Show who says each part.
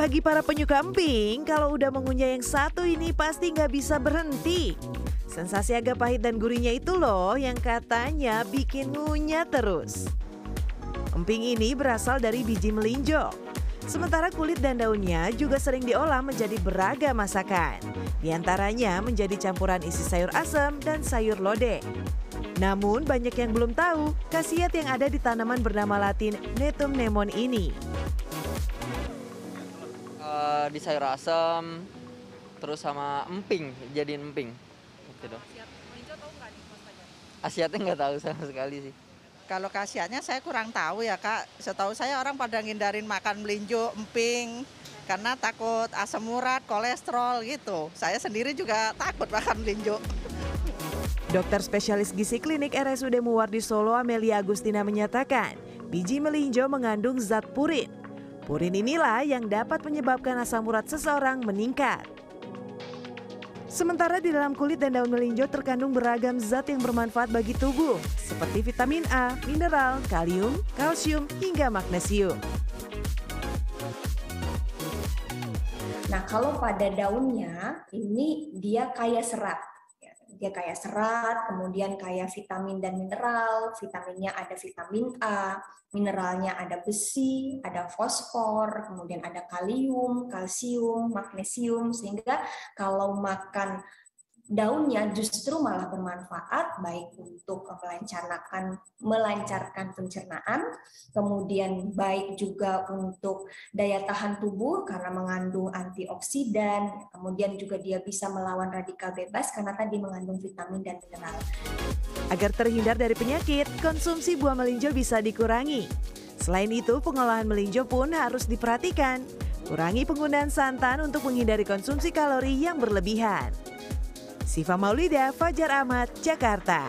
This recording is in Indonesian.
Speaker 1: Bagi para penyuka emping, kalau udah mengunyah yang satu ini pasti nggak bisa berhenti. Sensasi agak pahit dan gurihnya itu loh yang katanya bikin ngunyah terus. Emping ini berasal dari biji melinjo. Sementara kulit dan daunnya juga sering diolah menjadi beragam masakan. Di antaranya menjadi campuran isi sayur asam dan sayur lodeh. Namun banyak yang belum tahu khasiat yang ada di tanaman bernama latin Netum nemon ini.
Speaker 2: Eh, di sayur asam, terus sama emping, jadiin emping. Gitu dong. Asiatnya nggak tahu sama sekali sih.
Speaker 3: Kalau khasiatnya saya kurang tahu ya kak. Setahu saya orang pada ngindarin makan melinjo, emping, karena takut asam urat, kolesterol gitu. Saya sendiri juga takut makan melinjo.
Speaker 1: Dokter spesialis gizi klinik RSUD Muwardi Solo Amelia Agustina menyatakan, biji melinjo mengandung zat purin. Purin inilah yang dapat menyebabkan asam urat seseorang meningkat. Sementara di dalam kulit dan daun melinjo terkandung beragam zat yang bermanfaat bagi tubuh, seperti vitamin A, mineral, kalium, kalsium, hingga magnesium.
Speaker 4: Nah, kalau pada daunnya ini dia kaya serat. Ya, Dia kaya serat, kemudian kaya vitamin dan mineral. Vitaminnya ada vitamin A, mineralnya ada besi, ada fosfor, kemudian ada kalium, kalsium, magnesium sehingga kalau makan daunnya justru malah bermanfaat baik untuk melancarkan melancarkan pencernaan, kemudian baik juga untuk daya tahan tubuh karena mengandung antioksidan, kemudian juga dia bisa melawan radikal bebas karena tadi mengandung vitamin dan mineral.
Speaker 1: Agar terhindar dari penyakit, konsumsi buah melinjo bisa dikurangi. Selain itu, pengolahan melinjo pun harus diperhatikan. Kurangi penggunaan santan untuk menghindari konsumsi kalori yang berlebihan. Siva Maulida, Fajar Ahmad, Jakarta.